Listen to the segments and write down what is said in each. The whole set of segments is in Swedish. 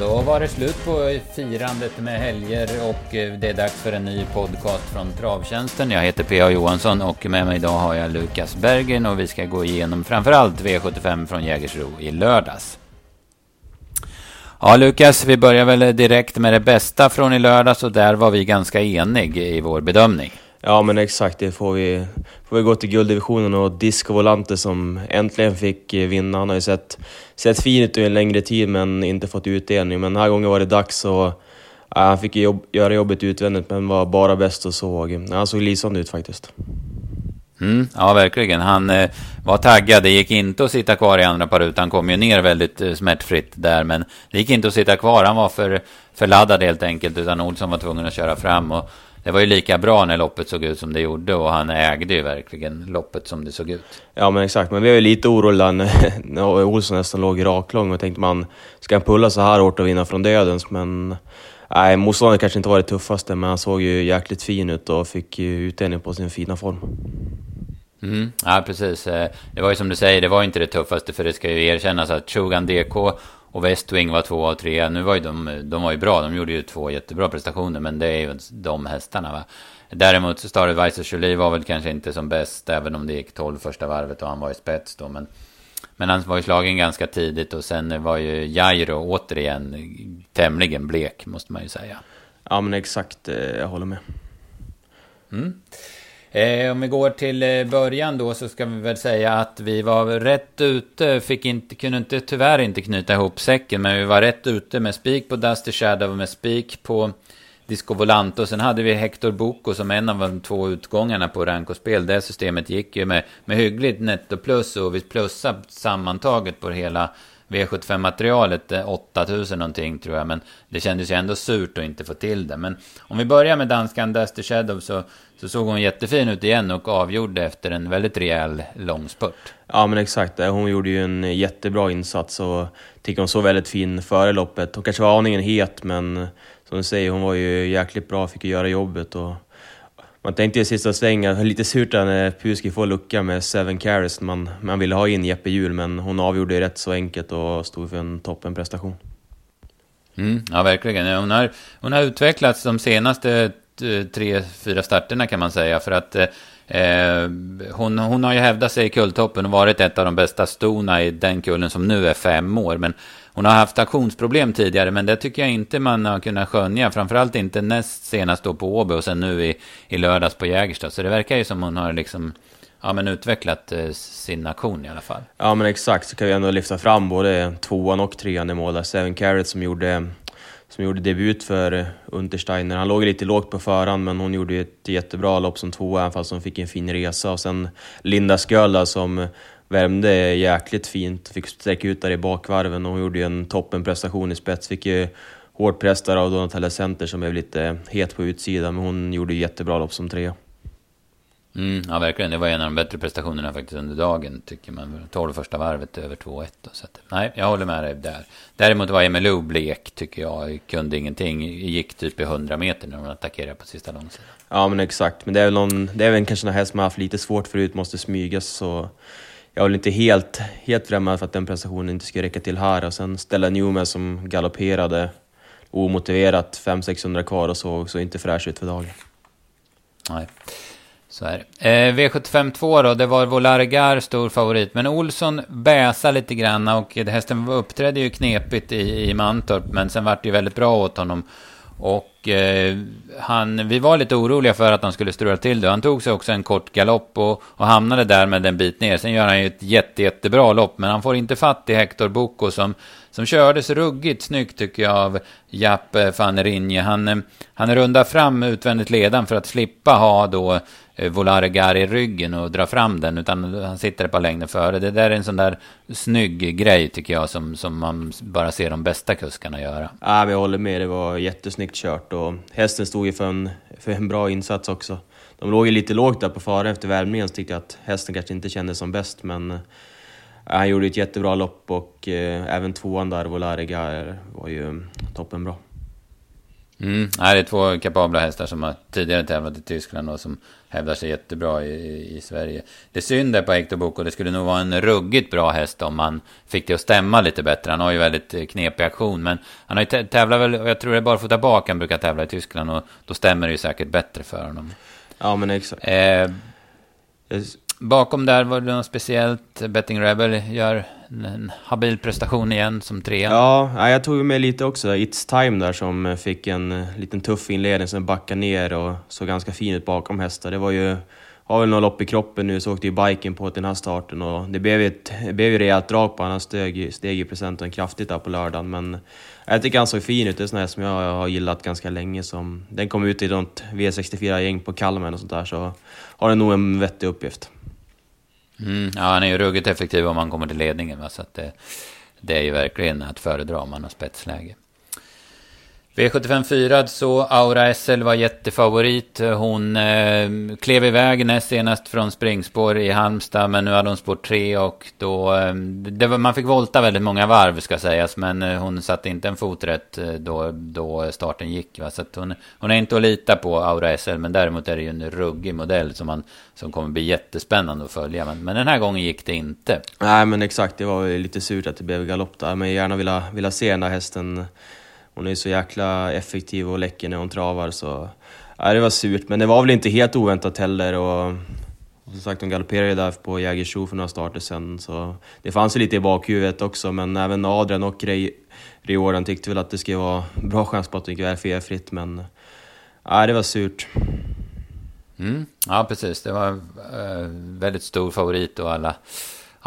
då var det slut på firandet med helger och eh, det är dags för en ny podcast från Travtjänsten. Jag heter P.A. Johansson och med mig idag har jag Lukas Bergen och vi ska gå igenom framförallt V75 från Jägersro i lördags. Ja, Lukas, vi börjar väl direkt med det bästa från i lördags och där var vi ganska eniga i vår bedömning. Ja men exakt, det får vi, får vi gå till gulddivisionen och Disco Volante som äntligen fick eh, vinna. Han har ju sett, sett fin ut en längre tid men inte fått utdelning. Men den här gången var det dags och ja, han fick jobb, göra jobbet utvändigt men var bara bäst och såg. Han såg lysande ut faktiskt. Mm, ja, verkligen. Han eh, var taggad. Det gick inte att sitta kvar i andra par ut. Han kom ju ner väldigt eh, smärtfritt där, men det gick inte att sitta kvar. Han var för, för laddad helt enkelt, utan Olsson var tvungen att köra fram. Och det var ju lika bra när loppet såg ut som det gjorde och han ägde ju verkligen loppet som det såg ut. Ja men exakt, men vi var ju lite oroliga när Olsson nästan låg raklång och tänkte man, ska han pulla så här hårt och vinna från dödens? Men nej, motståndet kanske inte var det tuffaste, men han såg ju jäkligt fin ut och fick ju utdelning på sin fina form. Mm, ja, precis. Eh, det var ju som du säger, det var inte det tuffaste, för det ska ju erkännas att Shogun DK och Westwing var två och tre. Nu var ju de, de var ju bra, de gjorde ju två jättebra prestationer, men det är ju de hästarna. Va? Däremot Weiss och Jolie var väl kanske inte som bäst, även om det gick 12 första varvet och han var i spets då. Men, men han var ju slagen ganska tidigt och sen var ju Jairo återigen tämligen blek, måste man ju säga. Ja, men exakt, eh, jag håller med. Mm. Eh, om vi går till eh, början då så ska vi väl säga att vi var rätt ute, fick inte, kunde inte, tyvärr inte knyta ihop säcken, men vi var rätt ute med spik på Dusty Shadow, med spik på Disco Volante och sen hade vi Hector Boko som en av de två utgångarna på rankospel. Det systemet gick ju med, med hyggligt netto plus och vi plussade sammantaget på hela V75-materialet 8000 någonting tror jag. Men det kändes ju ändå surt att inte få till det. Men om vi börjar med danskan Duster Shadow så, så såg hon jättefin ut igen och avgjorde efter en väldigt rejäl långspurt. Ja men exakt, hon gjorde ju en jättebra insats och tycker hon såg väldigt fin före loppet. Hon kanske var aningen het men som du säger, hon var ju jäkligt bra, fick ju göra jobbet och man tänkte i sista svängen, lite surt när Puski får lucka med Seven Carries. Man, man ville ha in Jeppe Hjul, men hon avgjorde ju rätt så enkelt och stod för en toppenprestation. Mm, ja, verkligen. Hon har, hon har utvecklats de senaste eh, tre, fyra starterna kan man säga. För att eh, hon, hon har ju hävdat sig i kulltoppen och varit ett av de bästa stona i den kullen som nu är fem år. Men hon har haft aktionsproblem tidigare, men det tycker jag inte man har kunnat skönja. Framförallt inte näst senast då på Åby och sen nu i, i lördags på Jägerstad. Så det verkar ju som hon har liksom ja, men utvecklat eh, sin aktion i alla fall. Ja, men exakt. Så kan vi ändå lyfta fram både tvåan och trean i mål. Seven Carrot som gjorde, som gjorde debut för eh, Untersteiner. Han låg lite lågt på förhand, men hon gjorde ett jättebra lopp som tvåa, även fast hon fick en fin resa. Och sen Linda Sköla som värmde jäkligt fint, fick sträcka ut där i bakvarven och hon gjorde ju en toppenprestation i spets. Fick ju hård press där av Donatella Center som är lite het på utsidan, men hon gjorde jättebra lopp som trea. Mm, ja, verkligen. Det var en av de bättre prestationerna faktiskt under dagen, tycker man. 12 första varvet över 2-1. Så att, nej, jag håller med dig där. Däremot var Emelou blek, tycker jag. Kunde ingenting. Gick typ i 100 meter när hon attackerade på sista långsidan. Ja, men exakt. Men det är väl, någon, det är väl kanske en häst som har haft lite svårt förut, måste smygas. Så jag var inte helt, helt främmande för att den prestationen inte skulle räcka till här. Och sen Stella Newman som galopperade omotiverat 500-600 kvar och såg så inte fräsch ut för dagen. Nej. Så är det. Eh, V75 2 då, det var Volargar stor favorit. Men Olsson bäsa lite grann och hästen uppträdde ju knepigt i, i Mantorp. Men sen vart det ju väldigt bra åt honom. Och eh, han, vi var lite oroliga för att han skulle strula till det. Han tog sig också en kort galopp och, och hamnade där med en bit ner. Sen gör han ju ett jätte, jättebra lopp, men han får inte fatt i Hector Boko som, som kördes ruggigt snyggt tycker jag av Japp eh, van Rinje. Han, eh, han rundar fram utvändigt ledan för att slippa ha då Eh, Volargar i ryggen och dra fram den, utan han sitter ett par längder före. Det där är en sån där snygg grej tycker jag, som, som man bara ser de bästa kuskarna göra. Ja, men jag håller med, det var jättesnyggt kört och hästen stod ju för en, för en bra insats också. De låg ju lite lågt där på fara efter värmningen, så tyckte jag att hästen kanske inte kändes som bäst, men eh, han gjorde ett jättebra lopp och eh, även tvåan där, Volaregar, var ju toppenbra. Mm, nej, det är två kapabla hästar som har tidigare tävlat i Tyskland och som hävdar sig jättebra i, i Sverige. Det är synd där på Hector Boko. Det skulle nog vara en ruggigt bra häst om man fick det att stämma lite bättre. Han har ju väldigt eh, knepig aktion. Men han har ju tävlat väl, jag tror det är bara för bak han brukar tävla i Tyskland. Och då stämmer det ju säkert bättre för honom. Ja, men exakt. Eh, bakom där var det något speciellt. Betting Rebel gör en habil prestation igen som trea. Ja, jag tog med lite också. It's Time där som fick en eh, liten tuff inledning, sen backade ner och såg ganska fin ut bakom hästar. Det var ju, har väl något lopp i kroppen nu, så åkte ju biken på till den här starten och det blev, ett, det blev ju rejält drag på Han steg, steg ju procenten kraftigt där på lördagen, men jag tycker han såg fin ut. Det är sån här som jag har gillat ganska länge. Som, den kom ut i något V64-gäng på Kalmen och sånt där, så har den nog en vettig uppgift. Mm, ja, han är ju ruggigt effektiv om han kommer till ledningen. Va? Så att det, det är ju verkligen att föredra om man har spetsläge. V75 4 så Aura SL var jättefavorit. Hon eh, klev iväg näst senast från springspår i Halmstad. Men nu hade hon spår 3 och då... Eh, det var, man fick volta väldigt många varv ska sägas. Men eh, hon satte inte en fot rätt eh, då, då starten gick. Va? Så hon, hon är inte att lita på Aura SL. Men däremot är det ju en ruggig modell som, man, som kommer bli jättespännande att följa. Men, men den här gången gick det inte. Nej men exakt, det var lite surt att det blev galopp där. Men jag gärna vilja, vilja se den där hästen hon är så jäkla effektiv och läcker när hon travar så... Ja, det var surt, men det var väl inte helt oväntat heller. Och, och som sagt, hon galopperade ju där på Jägersro för några starter sen, så det fanns ju lite i bakhuvudet också, men även Adrian och Riordan tyckte väl att det skulle vara bra chans på att hon gick väl men... Ja, det var surt. Mm. Ja, precis. Det var äh, väldigt stor favorit och alla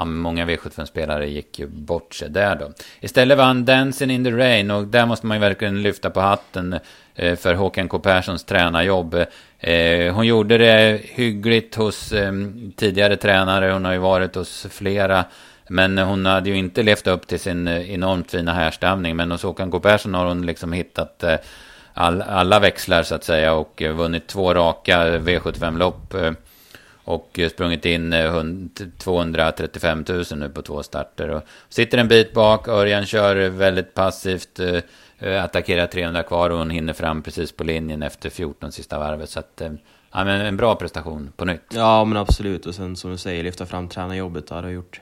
ja, många V75-spelare gick ju bort sig där då. Istället vann Dancing in the Rain och där måste man ju verkligen lyfta på hatten eh, för Håkan K Perssons tränarjobb. Eh, hon gjorde det hyggligt hos eh, tidigare tränare, hon har ju varit hos flera. Men hon hade ju inte levt upp till sin enormt fina härstamning. Men hos Håkan K Persson har hon liksom hittat all, alla växlar så att säga och vunnit två raka V75-lopp. Och sprungit in 235 000 nu på två starter. Och sitter en bit bak, Örjan kör väldigt passivt. Eh, attackerar 300 kvar och hon hinner fram precis på linjen efter 14 sista varvet. Så att, eh, ja, men en bra prestation på nytt. Ja, men absolut. Och sen som du säger, lyfta fram tränarjobbet har gjort.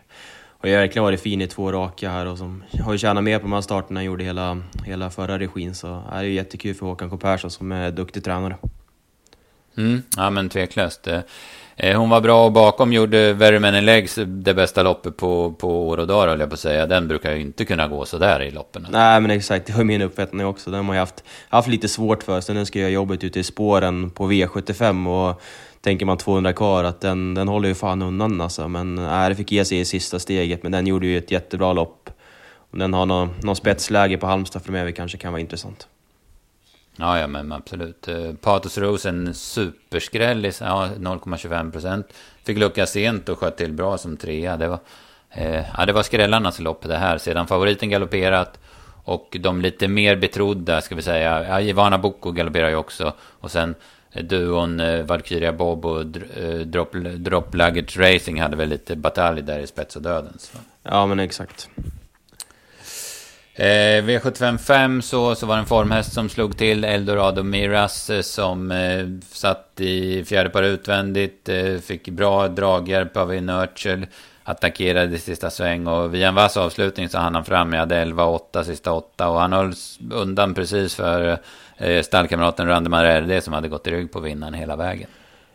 Och jag har verkligen varit fin i två raka här och som har ju tjänat mer på de här starterna än gjorde hela, hela förra regin. Så det är jättekul för Håkan K Persson som är duktig tränare. Mm, ja, men tveklöst. Eh, hon var bra och bakom gjorde Very Many Legs det bästa loppet på, på år och dagar höll jag på att säga. Den brukar ju inte kunna gå sådär i loppen. Nej men exakt, det var min uppfattning också. Den har jag haft, haft lite svårt för. Sen den ska göra jobbet ute i spåren på V75 och tänker man 200 kvar att den, den håller ju fan undan alltså. Men nej, det fick ge sig i sista steget, men den gjorde ju ett jättebra lopp. Om den har någon, någon spetsläge på Halmstad framöver kanske kan vara intressant. Ja, ja, men absolut. Eh, Patos Rose, en superskräll i ja, 0,25 procent. Fick lucka sent och sköt till bra som trea. Det var, eh, ja, det var skrällarnas lopp det här. Sedan favoriten galopperat och de lite mer betrodda, ska vi säga. Ja, Ivana Boko galopperar ju också. Och sen eh, duon eh, Valkyria Bob och eh, Drop, Drop Luggage Racing hade väl lite batalj där i spets och dödens. Ja, men exakt. Eh, V755 så, så var det en formhäst som slog till Eldorado Miras eh, som eh, satt i fjärde par utvändigt. Eh, fick bra draghjälp av Inertial. Attackerade i sista sväng och via en vass avslutning så hann han fram. Jag hade 11-8 sista 8 och han höll undan precis för eh, stallkamraten Randemar RD som hade gått i rygg på vinnaren hela vägen.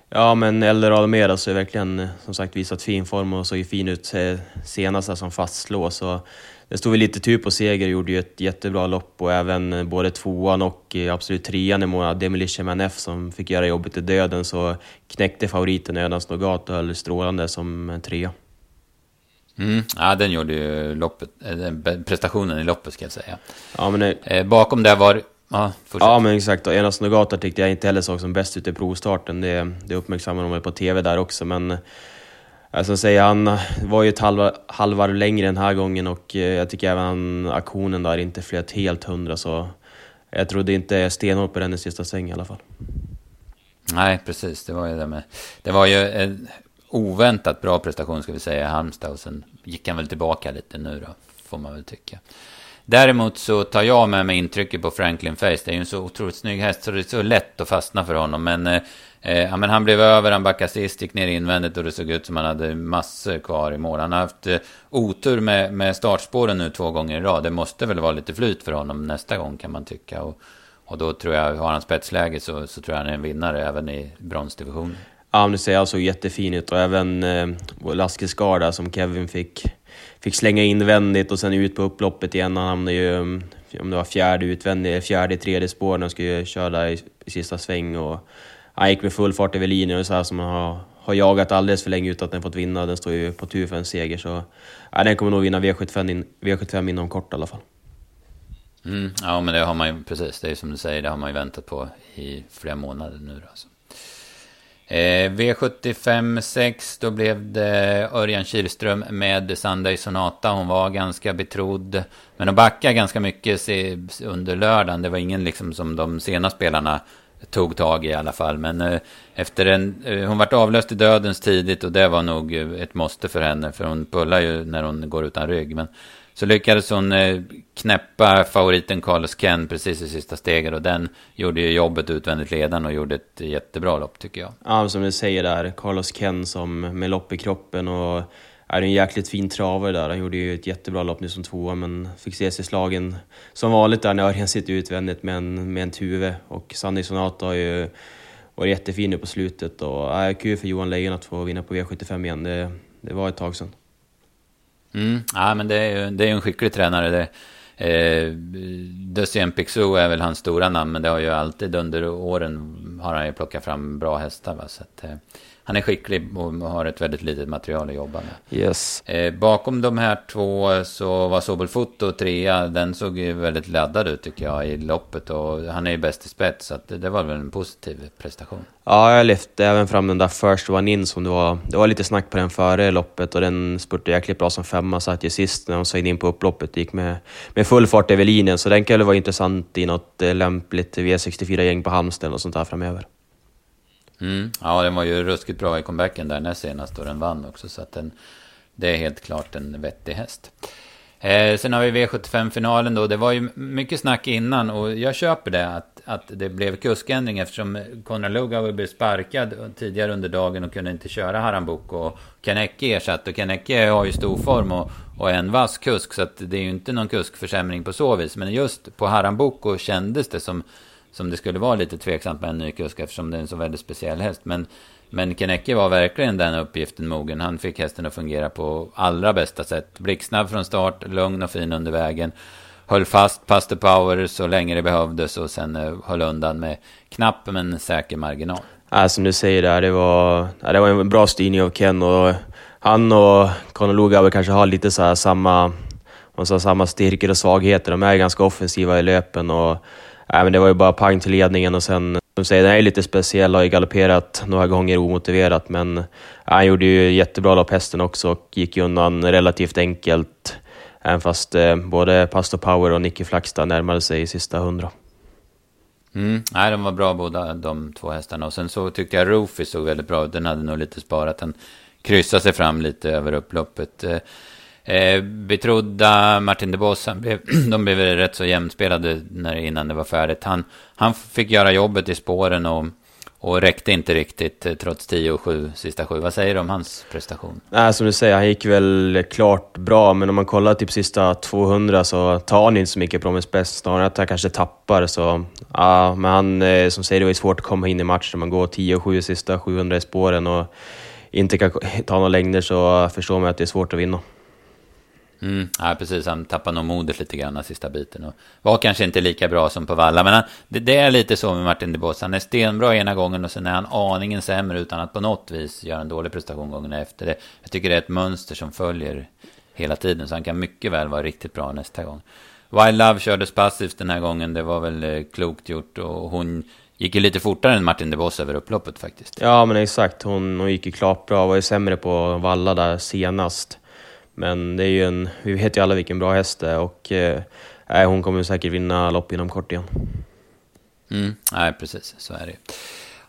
Ja, men Eldorado Miras har verkligen eh, som sagt visat fin form och såg fin ut eh, senast som fastslås. Och det stod väl lite tur på seger, gjorde ju ett jättebra lopp och även eh, både tvåan och eh, absolut trean i mål, Demolition Man F som fick göra jobbet i döden, så knäckte favoriten Ödans Nogat och höll strålande som trea. Mm, ja, den gjorde ju loppet, eh, prestationen i loppet ska jag säga. Ja, men det... bakom det var... Ja, ja, men exakt. Och Ödans Nogata tyckte jag inte heller såg som bäst ut i provstarten. Det, det uppmärksammade de på TV där också, men Alltså säger han var ju ett halva, halvvarv längre den här gången och eh, jag tycker även aktionen där inte flöt helt hundra så jag trodde inte stenhårt på den i sista sväng i alla fall. Nej, precis. Det var ju det med. Det var ju en oväntat bra prestation ska vi säga i Halmstad och sen gick han väl tillbaka lite nu då, får man väl tycka. Däremot så tar jag med mig intrycket på Franklin Face. Det är ju en så otroligt snygg häst så det är så lätt att fastna för honom. Men, eh, eh, ja, men han blev över, han backade sist, gick ner invändigt och det såg ut som han hade massor kvar i mål. Han har haft eh, otur med, med startspåren nu två gånger i rad. Det måste väl vara lite flyt för honom nästa gång kan man tycka. Och, och då tror jag, har han spetsläge så, så tror jag han är en vinnare även i bronsdivisionen. Ja, men det ser alltså jättefin ut och även eh, Laskesgarda som Kevin fick, fick slänga invändigt och sen ut på upploppet igen. Han hamnade ju, om det var fjärde utvändigt, fjärde tredje spår när han skulle köra i, i sista sväng och han gick med full fart över linjen och så här som han har, har jagat alldeles för länge utan att den fått vinna. Den står ju på tur för en seger så ja, den kommer nog vinna V75, in, V75 inom kort i alla fall. Mm, ja, men det har man ju precis. Det är som du säger, det har man ju väntat på i flera månader nu. Alltså. Eh, V75 6, då blev det Örjan Kihlström med Sunday Sonata. Hon var ganska betrodd. Men hon backade ganska mycket under lördagen. Det var ingen liksom som de sena spelarna tog tag i i alla fall. Men eh, efter en, eh, hon vart avlöst i dödens tidigt och det var nog eh, ett måste för henne. För hon pullar ju när hon går utan rygg. Men så lyckades hon eh, knäppa favoriten Carlos Ken precis i sista steget. Och den gjorde ju jobbet utvändigt ledande och gjorde ett jättebra lopp tycker jag. Ja, som du säger där, Carlos Ken som med lopp i kroppen och är en jäkligt fin travare där. Han gjorde ju ett jättebra lopp nu som tvåa men fick se sig slagen som vanligt där när Örjan sitter utvändigt med en, med en tuve. Och Sanny Sonata har ju varit jättefin nu på slutet och är kul för Johan Lejon att få vinna på V75 igen. Det, det var ett tag sedan. Mm. Ja, men det är ju det är en skicklig tränare. Det, eh, Ducien Pixou är väl hans stora namn, men det har ju alltid under åren har han ju plockat fram bra hästar. Va? Så att, eh, han är skicklig och har ett väldigt litet material att jobba med. Yes. Eh, bakom de här två så var Sobel Foto trea. Den såg ju väldigt laddad ut tycker jag i loppet. Och han är ju bäst i spets. Så det, det, var väl en positiv prestation. Ja, jag lyfte även fram den där First One In som det var. Det var lite snack på den före loppet och den spurtade jäkligt bra som femma. Satt ju sist när hon svängde in på upploppet. Gick med, med full fart över linjen. Så den kan väl vara intressant i något eh, lämpligt V64-gäng på Halmstad och sånt där framöver. Mm. Ja, den var ju ruskigt bra i comebacken där näst senast och den vann också. Så att den, det är helt klart en vettig häst. Eh, sen har vi V75-finalen då. Det var ju mycket snack innan och jag köper det att, att det blev kuskändring eftersom Konrad Lugauer blev sparkad tidigare under dagen och kunde inte köra Harambuk och Kanecki ersatt. Och Kanecki har ju stor form och, och en vass kusk så att det är ju inte någon kuskförsämring på så vis. Men just på Harambuk kändes det som som det skulle vara lite tveksamt med en ny kusk eftersom det är en så väldigt speciell häst. Men, men Kenecke var verkligen den uppgiften mogen. Han fick hästen att fungera på allra bästa sätt. Blixtsnabb från start, lugn och fin under vägen. Höll fast, Pastor power så länge det behövdes och sen eh, höll undan med knapp men säker marginal. Ja, som du säger där, det var, det var en bra styrning av Ken och han och Conor Lugauer kanske har lite så här samma, sa, samma styrkor och svagheter. De är ganska offensiva i löpen och Nej, men det var ju bara pang till ledningen och sen, som säger, den är lite speciell, har ju galopperat några gånger omotiverat, men han gjorde ju jättebra lopp hästen också och gick ju undan relativt enkelt, även fast eh, både Pastor Power och Nicky Flaxstad närmade sig i sista hundra. Mm. Nej, de var bra båda de två hästarna. Och sen så tyckte jag Roofy såg väldigt bra ut. Den hade nog lite sparat. Den kryssade sig fram lite över upploppet. Eh, Eh, betrodda Martin de Boss, blev, de blev rätt så jämnspelade när, innan det var färdigt. Han, han fick göra jobbet i spåren och, och räckte inte riktigt eh, trots 10 och 7 sista sju. Vad säger du om hans prestation? Nej, som du säger, han gick väl klart bra, men om man kollar typ sista 200 så tar han inte så mycket Promise bäst. snarare att han kanske tappar. Så, ja, men han, eh, som säger, det var svårt att komma in i matchen. Man går 10 och 7 sista 700 i spåren och inte kan ta några längder så förstår man att det är svårt att vinna. Mm, ja, precis. Han tappade nog modet lite grann den sista biten. Och var kanske inte lika bra som på Valla. Men han, det, det, är lite så med Martin DeBoss. Han är stenbra ena gången och sen är han aningen sämre utan att på något vis göra en dålig prestation gången efter. Det, jag tycker det är ett mönster som följer hela tiden. Så han kan mycket väl vara riktigt bra nästa gång. Wild Love kördes passivt den här gången. Det var väl eh, klokt gjort. Och hon gick ju lite fortare än Martin DeBoss över upploppet faktiskt. Ja, men exakt. Hon, hon gick ju klart bra. Var ju sämre på Valla där senast. Men det är ju en, vi vet ju alla vilken bra häst det är och eh, hon kommer säkert vinna lopp inom kort igen. Mm, nej, precis, så är det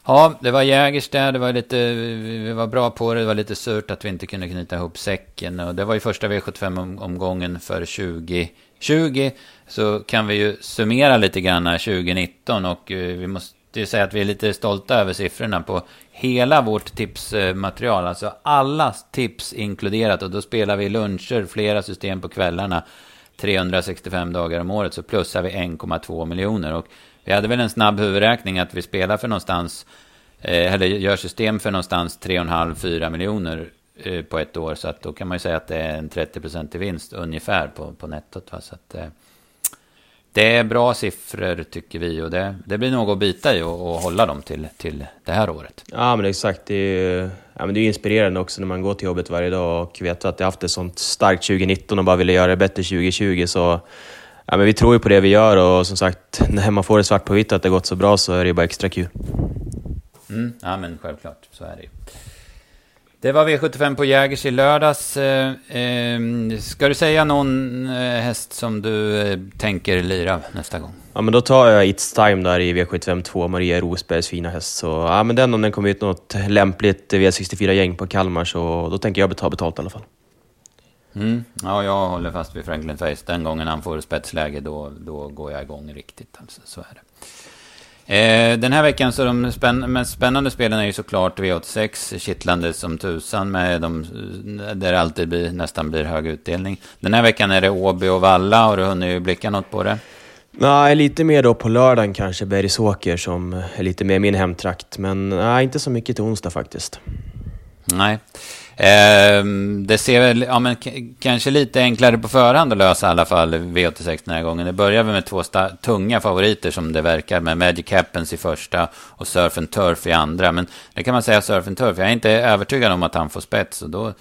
Ja, det var Jägers det var lite, vi var bra på det, det var lite surt att vi inte kunde knyta ihop säcken. Och det var ju första V75-omgången för 2020 så kan vi ju summera lite grann 2019 och eh, vi måste måste ju säga att vi är lite stolta över siffrorna på hela vårt tipsmaterial. Alltså alla tips inkluderat och då spelar vi luncher, flera system på kvällarna. 365 dagar om året så plussar vi 1,2 miljoner. Och vi hade väl en snabb huvudräkning att vi spelar för någonstans, eh, eller gör system för någonstans 3,5-4 miljoner eh, på ett år. Så att då kan man ju säga att det är en 30% i vinst ungefär på, på nettot. Va? Så att, eh, det är bra siffror tycker vi och det, det blir nog att bita i och, och hålla dem till, till det här året. Ja men exakt, det är, ja, men det är inspirerande också när man går till jobbet varje dag och vet att jag haft ett sånt starkt 2019 och bara ville göra det bättre 2020. Så ja, men vi tror ju på det vi gör och som sagt, när man får det svart på vitt att det gått så bra så är det bara extra kul. Mm, ja men självklart, så är det ju. Det var V75 på Jägers i lördags. Eh, eh, ska du säga någon eh, häst som du tänker lira nästa gång? Ja, men då tar jag It's Time där i V75 2, Maria Rosbergs fina häst. Så, ja, men den om den kommer ut något lämpligt V64-gäng på Kalmar så då tänker jag ta betalt i alla fall. Mm. Ja, jag håller fast vid Franklin Face. Den gången han får spetsläge, då, då går jag igång riktigt. Alltså, så är det. Eh, den här veckan så de spänn mest spännande spelen är ju såklart V86, kittlande som tusan med de, där det alltid blir, nästan blir hög utdelning. Den här veckan är det Åby och Valla, har du hunnit blicka något på det? Nej, lite mer då på lördagen kanske, Bergsåker som är lite mer min hemtrakt. Men nej, inte så mycket till onsdag faktiskt. Nej. Eh, det ser väl, ja men kanske lite enklare på förhand att lösa i alla fall V86 den här gången. Det börjar väl med två tunga favoriter som det verkar med Magic Happens i första och Surf and Turf i andra. Men det kan man säga Surf and Turf, jag är inte övertygad om att han får spets och då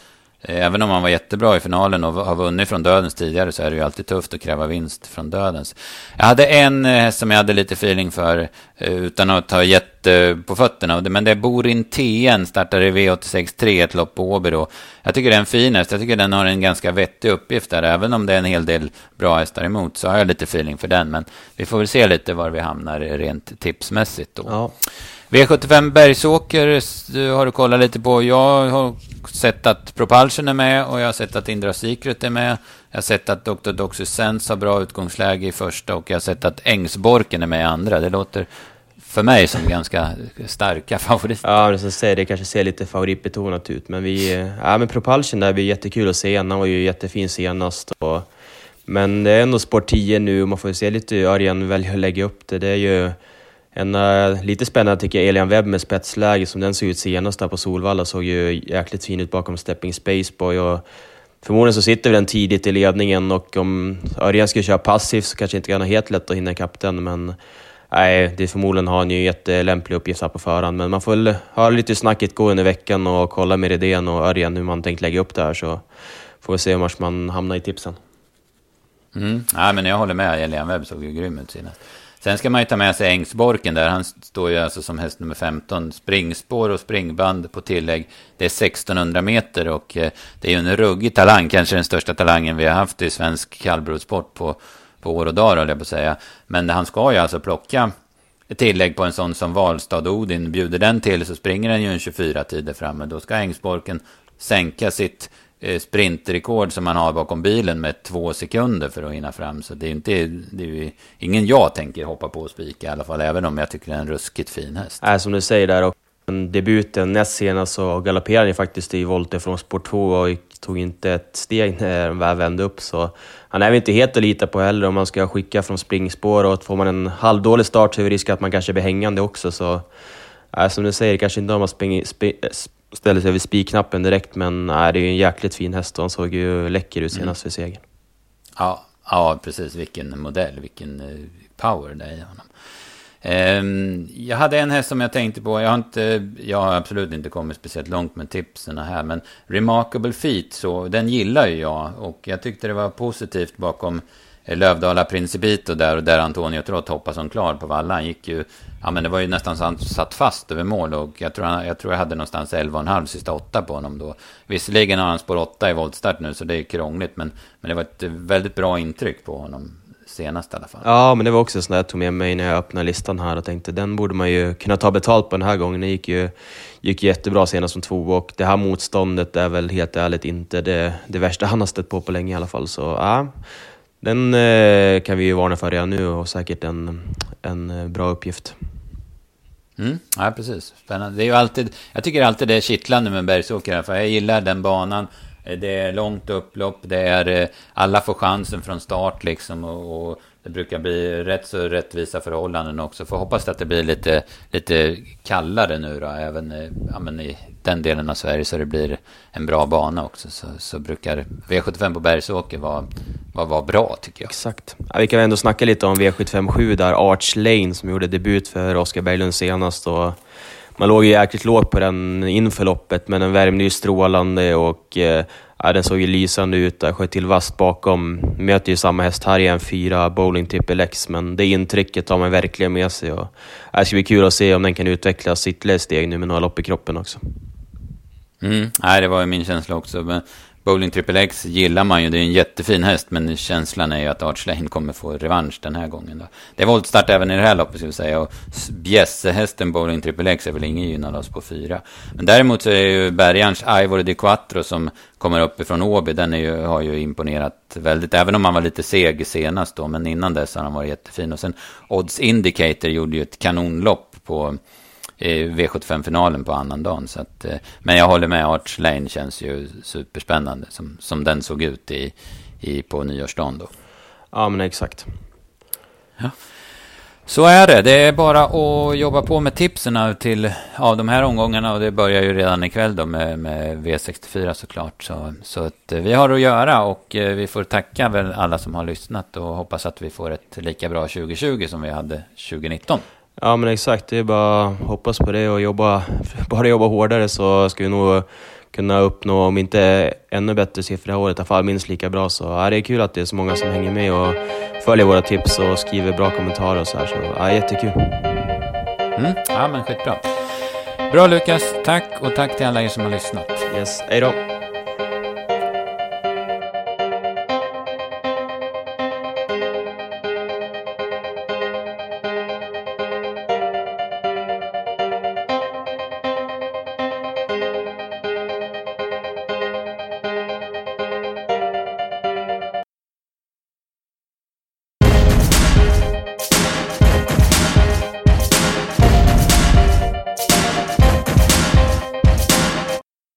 Eh, även om han var jättebra i finalen och har vunnit från dödens tidigare så är det ju alltid tufft att kräva vinst från dödens. Jag hade en häst som jag hade lite feeling för eh, utan att ta jätte på fötterna. Men det är Borin TN startar i V86.3 ett lopp på Åby då. Jag tycker det är en fin häst. Jag tycker den har en ganska vettig uppgift där. Även om det är en hel del bra hästar emot så har jag lite feeling för den. Men vi får väl se lite var vi hamnar rent tipsmässigt då. Ja. V75 Bergsåker har du kollat lite på. Jag har sett att Propulsion är med och jag har sett att Indra Secret är med. Jag har sett att Dr. Doxy Sense har bra utgångsläge i första och jag har sett att Ängsborken är med i andra. Det låter för mig som ganska starka favoriter. Ja, men som säger, det kanske ser lite favoritbetonat ut. Men, vi, ja, men Propulsion där blir jättekul att se. Han var ju jättefin senast. Och, men det är ändå sport 10 nu och man får se lite hur Örjan väljer att lägga upp det. Det är ju en, uh, lite spännande tycker jag, Elian Webb med spetsläge som den såg ut senast där på Solvalla såg ju jäkligt fin ut bakom Stepping Spaceboy och förmodligen så sitter den tidigt i ledningen och om Örjan skulle köra passivt så kanske inte kan ha helt lätt att hinna ikapp den men nej, det förmodligen har han ju jättelämplig uppgift här på förhand men man får väl höra lite snacket gå under veckan och kolla med Redén och Örjan hur man tänkt lägga upp det här så får vi se var man hamnar i tipsen. Mm. Ja, men jag håller med, Elian Webb såg ju grym ut senast. Sen ska man ju ta med sig Ängsborken där. Han står ju alltså som häst nummer 15. Springspår och springband på tillägg. Det är 1600 meter och eh, det är ju en ruggig talang. Kanske den största talangen vi har haft i svensk kallblodssport på, på år och dagar, höll jag på att säga. Men han ska ju alltså plocka ett tillägg på en sån som Valstad Odin. Bjuder den till så springer den ju en 24 tider framme. Då ska Ängsborken sänka sitt Eh, sprintrekord som man har bakom bilen med två sekunder för att hinna fram. Så det är inte, det är ingen jag tänker hoppa på och spika i alla fall, även om jag tycker det är en ruskigt fin häst. Nej, som du säger där, och debuten näst senast så galopperade han faktiskt i volter från sport 2 och tog inte ett steg när han väl vände upp. Så han är väl inte helt att lita på heller om man ska skicka från springspår och får man en halvdålig start så är det risk att man kanske blir hängande också. Så nej, som du säger, kanske inte om man springer, ställer sig vid spikknappen direkt, men nej, det är ju en jäkligt fin häst och han såg ju läcker ut senast mm. för segern. Ja, ja, precis. Vilken modell, vilken eh, power det är i honom. Um, jag hade en häst som jag tänkte på. Jag har, inte, jag har absolut inte kommit speciellt långt med tipsen här. Men Remarkable Feet, så, den gillar ju jag. Och jag tyckte det var positivt bakom Lövdala Principito där och där Antonio Trott hoppade som klar på valla. Han gick ju, ja men det var ju nästan så han satt fast över mål och jag tror, han, jag, tror jag hade någonstans 11,5 sista åtta på honom då. Visserligen har han spår 8 i voltstart nu så det är krångligt men, men det var ett väldigt bra intryck på honom senast i alla fall. Ja, men det var också sådär jag tog med mig när jag öppnade listan här och tänkte den borde man ju kunna ta betalt på den här gången. Det gick ju gick jättebra senast som två och det här motståndet är väl helt ärligt inte det, det värsta han har stött på på länge i alla fall. Så ja, den eh, kan vi ju varna för redan nu och säkert en, en eh, bra uppgift. Mm, ja, precis. Spännande. Det är ju alltid, jag tycker alltid det är kittlande med bergsåkare, för jag gillar den banan. Eh, det är långt upplopp, det är eh, alla får chansen från start liksom och, och det brukar bli rätt så rättvisa förhållanden också. Får hoppas att det blir lite, lite kallare nu då, även eh, ja, men i den delen av Sverige så det blir en bra bana också. Så, så brukar V75 på Bergsåker vara, var, var bra tycker jag. Exakt. Ja, vi kan ändå snacka lite om V757 där, Arch Lane som gjorde debut för Oskar Berglund senast. Och man låg ju jäkligt lågt på den inför loppet, men den värmde ju strålande och eh, Ja, den såg ju lysande ut. Jag sköt till vasst bakom. Möter ju samma häst här igen, fyra Bowling typ Triple X, men det intrycket tar man verkligen med sig. Och, ja, det ska bli kul att se om den kan utvecklas ytterligare steg nu med några lopp i kroppen också. Mm. Nej, det var ju min känsla också. Men Bowling Triple X gillar man ju. Det är en jättefin häst, men känslan är ju att Arch Lane kommer få revansch den här gången. Då. Det är voltstart även i det här loppet, skulle jag säga. Och bjässehästen Bowling Triple X är väl ingen gynnad oss på fyra. Men däremot så är ju Bergarns Ivor de Quattro som kommer uppifrån Åby, den är ju, har ju imponerat väldigt. Även om han var lite seg senast då, men innan dess har han varit jättefin. Och sen Odds Indicator gjorde ju ett kanonlopp på V75-finalen på annandagen. Så att, eh, men jag håller med, Arch Lane känns ju superspännande som, som den såg ut i, i, på nyårsdagen då. Ja, men exakt. Ja. Så är det. Det är bara att jobba på med tipsen till av de här omgångarna och det börjar ju redan ikväll då med, med V64 såklart. Så, så att eh, vi har att göra och eh, vi får tacka väl alla som har lyssnat och hoppas att vi får ett lika bra 2020 som vi hade 2019. Ja men exakt, det är bara att hoppas på det och jobba, bara jobba hårdare så ska vi nog kunna uppnå, om inte ännu bättre siffror det här året, i alla fall minst lika bra. Så ja, det är kul att det är så många som hänger med och följer våra tips och skriver bra kommentarer och så här. Så ja, jättekul. Mm, ja men skitbra. Bra Lukas, tack och tack till alla er som har lyssnat. Yes, hej då.